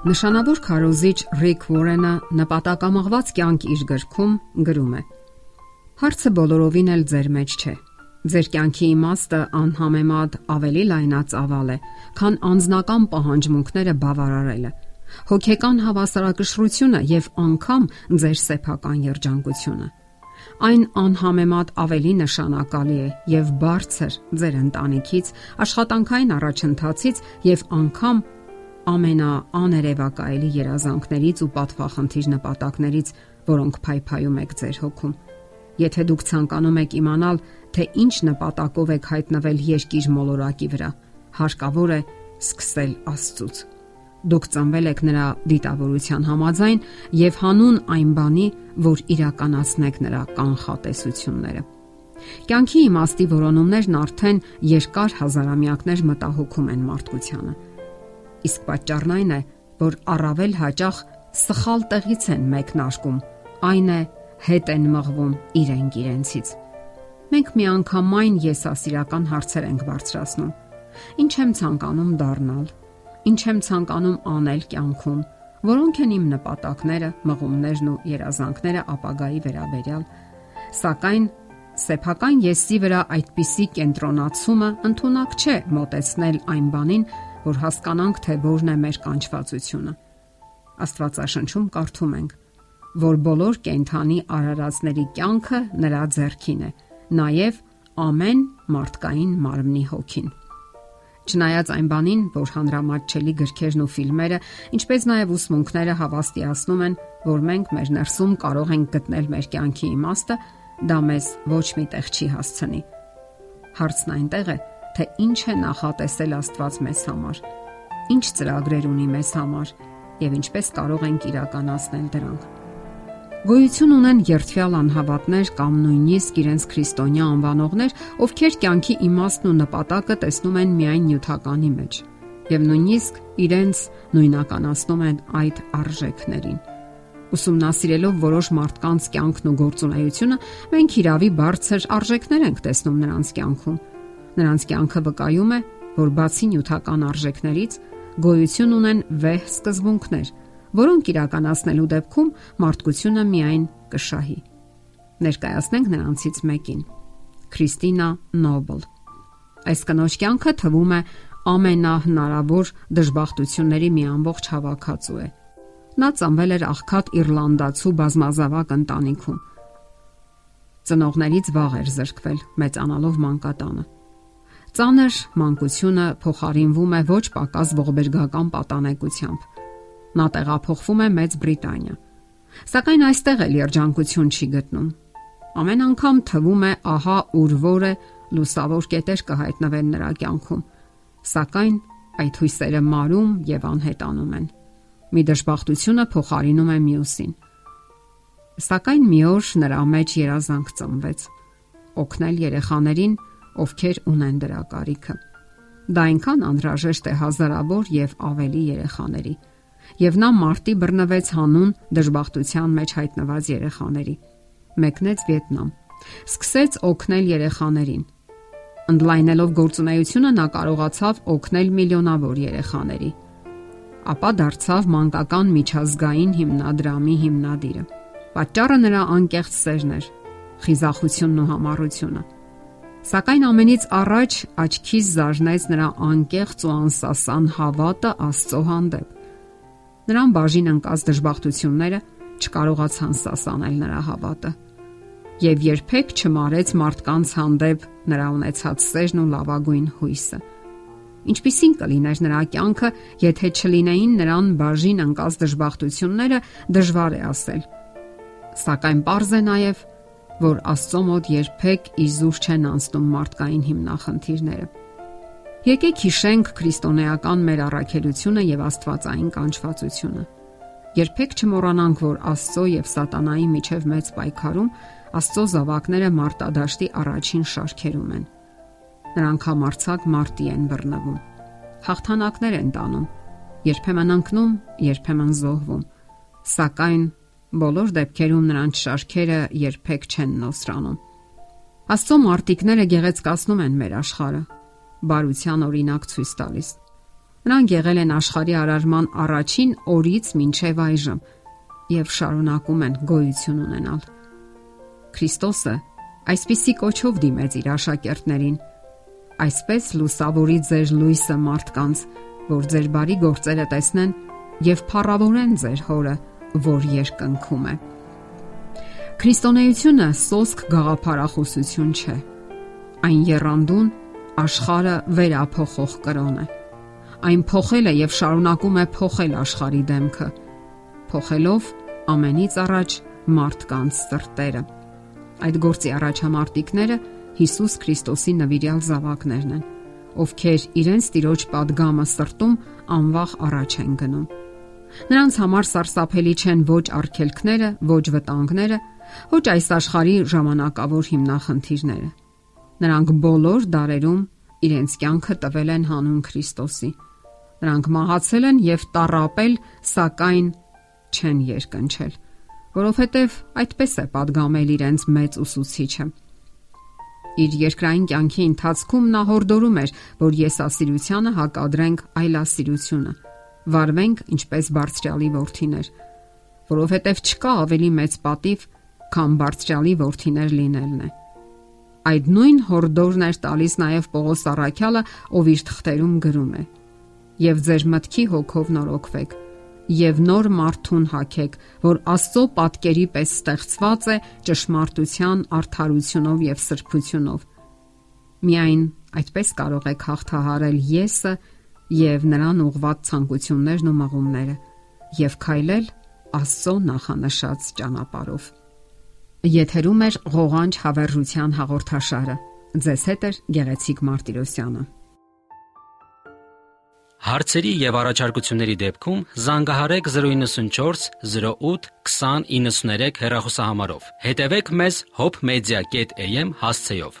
Նշանավոր քարոզիչ Ռիկ Վորենը նպատակամղված կյանք իր գրքում գրում է. Հարցը բոլորովին էլ ձեր մեջ չէ։ Ձեր կյանքի իմաստը անհամեմատ ավելի լայնածավալ է, քան անznական պահանջմունքները բավարարելը, հոգեկան հավասարակշռությունը եւ անգամ ձեր սեփական երջանկությունը։ Այն անհամեմատ ավելի նշանակալի է եւ բարձր ձեր ընտանիքից, աշխատանքային առաջընթացից եւ անգամ ամենաաներևակայելի երազանքներից ու պատվախնդիր նպատակներից, որոնք փայփայում եք ձեր հոգում։ Եթե դուք ցանկանում եք իմանալ, թե ինչ նպատակով եք հայտնվել երկիր մոլորակի վրա, հարկավոր է սկսել Աստծուց։ Դուք ծնվել եք նրա դիտավորության համաձայն եւ հանուն այն բանի, որ իրականացնեք նրա կանխատեսությունները։ Կյանքի իմաստի որոնումներն արդեն երկար հազարամյակներ մտահոգում են մարդկությանը Իսկ պատճառն այն է, որ առավել հաճախ սխալ տեղից են մեկնարկում։ Այն է հետ են մղվում իրենք իրենցից։ Մենք միանգամայն եսասիրական հարցեր ենք բարձրացնում։ Ինչ եմ ցանկանում դառնալ։ Ինչ եմ ցանկանում անել կյանքում։ Որոնք են իմ նպատակները, մղումներն ու երազանքները ապագայի վերաբերյալ։ Սակայն սեփական եսի վրա այդպիսի կենտրոնացումը ընդունակ չէ մտածնել այն բանին, որ հասկանանք, թե որն է մեր կանչվածությունը։ Աստվածաշնչում կարդում ենք, որ բոլոր կենթանի արարածների կյանքը նրա ձեռքին է, նաև ամեն մարդկային մարմնի հոգին։ Չնայած այն բանին, որ հանրամատչելի գրքերն ու ֆիլմերը, ինչպես նաև ուսմունքները հավաստիացնում են, որ մենք մեր ներսում կարող ենք գտնել մեր կյանքի իմաստը, դա մեզ ոչ մի տեղ չի հասցնի։ Հարցն այնտեղ է, թե ինչ է նախատեսել Աստված մեզ համար։ Ինչ ծրագրեր ունի մեզ համար եւ ինչպես կարող ենք իրականացնել դրանք։ Գոյություն ունեն երթվյալ անհավատներ կամ նույնիսկ իրենց քրիստոնյա անվանողներ, ովքեր կյանքի իմաստն ու նպատակը տեսնում են միայն նյութականի մեջ եւ նույնիսկ իրենց նույնականացնում են այդ արժեքներին։ Ուսումնասիրելով որոշ մարդկանց կյանքն ու գործունեությունը, մենք իրավի բարձր արժեքներ ենք տեսնում նրանց կյանքում Նրանց կյանքը վկայում է, որ բացի նյութական արժեքներից գոյություն ունեն վեհ սկզբունքներ, որոնք իրականացնելու դեպքում մարդկությունը միայն կշահի։ Ներկայացնենք նրանցից մեկին։ Քրիստինա Նոբլ։ Այս կնոջ կյանքը թվում է ամենահնարավոր դժբախտությունների մի ամբողջ հավաքածու է։ Նա ծնվել էր աղքատ Իռլանդացու բազմազավակ ընտանիքում։ Ծնողներից վաղ էր զրկվել, մեծանալով մանկատանը։ Ծանր մանկությունը փոխարինվում է ոչ պակաս ողբերգական պատանեկությամբ։ Նա տեղափոխվում է Մեծ Բրիտանիա։ Սակայն այստեղ էլ երջանկություն չի գտնում։ Ամեն անգամ թվում է, ահա ուր որը լուսավոր կետեր կհայտնվեն նրա կյանքում։ Սակայն այդ հույսերը մարում եւ անհետանում են։ Մի դժբախտությունը փոխարինում է մյուսին։ Սակայն մի օր նրա մեջ երազանք ծնվեց։ Օգնել երեխաներին ովքեր ունեն դրա կարիքը։ Դա այնքան անհրաժեշտ է հազարավոր եւ ավելի երեխաների։ Եվ նա մարտի բռնվեց հանուն դժբախտության մեջ հայտնված երեխաների։ Մեկնեց Վիետնամ։ Սկսեց օգնել երեխաներին։ Ընդլայնելով գործունեությունը նա կարողացավ օգնել միլիոնավոր երեխաների։ Ապա դարձավ մանկական միջազգային հիմնադրամի հիմնադիրը։ Պատճառը նրա անկեղծ սերն էր, խիզախությունն ու համառությունը։ Սակայն ամենից առաջ աչքից զարնեց նրա անկեղծ ու անսասան հավատը Աստծո հանդեպ։ Նրան բաժին ընկած դժբախտությունները չկարողացան սասանել նրա հավատը եւ երբեք չմարեց մարդկանց հանդեպ նրա ունեցած սերն ու լավագույն հույսը։ Ինչպիսին կլիներ նրա կյանքը, եթե չլինեին նրան բաժին ընկած դժբախտությունները, դժվար է ասել։ Սակայն པարզ է նաև, որ Աստծո մոտ երբեք իզուր չեն անցնում մարդկային հիմնախնդիրները։ Եկեք հիշենք քրիստոնեական մեր առաքելությունը եւ Աստվածային կանչվածությունը։ Երբեք չմոռանանք, որ Աստծո եւ Սատանայի միջև մեծ պայքարում Աստծո զավակները մարտադաշտի առաջին շարքերում են։ Նրանք համարցակ մարտի են բռնվում։ Հաղթանակներ են տանում, երբեմն ընկնում, երբեմն զոհվում։ Սակայն Բոլոր դեպքերում նրանց շարքերը երբեք չեն նոսրանում։ Աստծո մարտիկները գեղեցկացնում են մեր աշխարհը, բարության օրինակ ցույց տալիս։ Նրանք եղել են աշխարհի արարման առաջին օրից մինչև այժմ եւ շարունակում են գոյություն ունենալ։ Քրիստոսը այսպիսի կոչով դիմեց իր աշակերտներին. Այսպես լուսավորի ձեր լույսը մարդկանց, որ ձեր բարի գործերը տեսնեն եւ փառավորեն ձեր հորը, որ որ երկնքում է։ Քրիստոնեությունը սոսկ գաղափարախոսություն չէ։ Այն երանդուն աշխարը վերափոխող կրոն է։ Այն փոխել է եւ շարունակում է փոխել աշխարի դեմքը, փոխելով ամենից առաջ մարդկանց սրտերը։ Այդ գործի առաջամարտիկները Հիսուս Քրիստոսի նվիրյալ զավակներն են, ովքեր իրենց ծիրոջ падգամը սրտում անվախ առաջ են գնում Նրանց համար սարսափելի չեն ոչ արգելքները, ոչ վտանգները, ոչ այս աշխարհի ժամանակավոր հիմնախնդիրները։ Նրանք բոլոր դարերում իրենց կյանքը տվել են հանուն Քրիստոսի։ Նրանք մահացել են եւ տարապել, սակայն չեն երկնչել, որովհետեւ այդպես է падգամել իրենց մեծ ուսուցիչը։ Իր երկրային կյանքի ընթացքում նա հորդորում էր, որ եսասիրությանը հակադրենք այլասիրությունը վարվենք ինչպես բարձրալի worth-իներ, որովհետև չկա ավելի մեծ պատիվ, քան բարձրալի worth-իներ լինելն է։ Այդ նույն հորդորն էր տալիս նաև Պողոս Արաքյալը, ով իր թղթերում գրում է. Եվ ձեր մտքի հոգով նորոգվեք եւ նոր մարդուն հակեք, որ Աստծո պատկերի պես ստեղծված է ճշմարտության, արդարությունով եւ սրբությունով։ Միայն այդպես կարող եք հաղթահարել եսը եւ նրան ուղված ցանկություններն ու մղումները եւ քայլել Աստծո նախանշած ճանապարով։ Եթերում է ղողանջ հավերժության հաղորդաշարը։ Ձեզ հետ է Գեղեցիկ Մարտիրոսյանը։ Հարցերի եւ առաջարկությունների դեպքում զանգահարեք 094 08 2093 հեռախոսահամարով։ Հետևեք մեզ hopmedia.am հասցեով։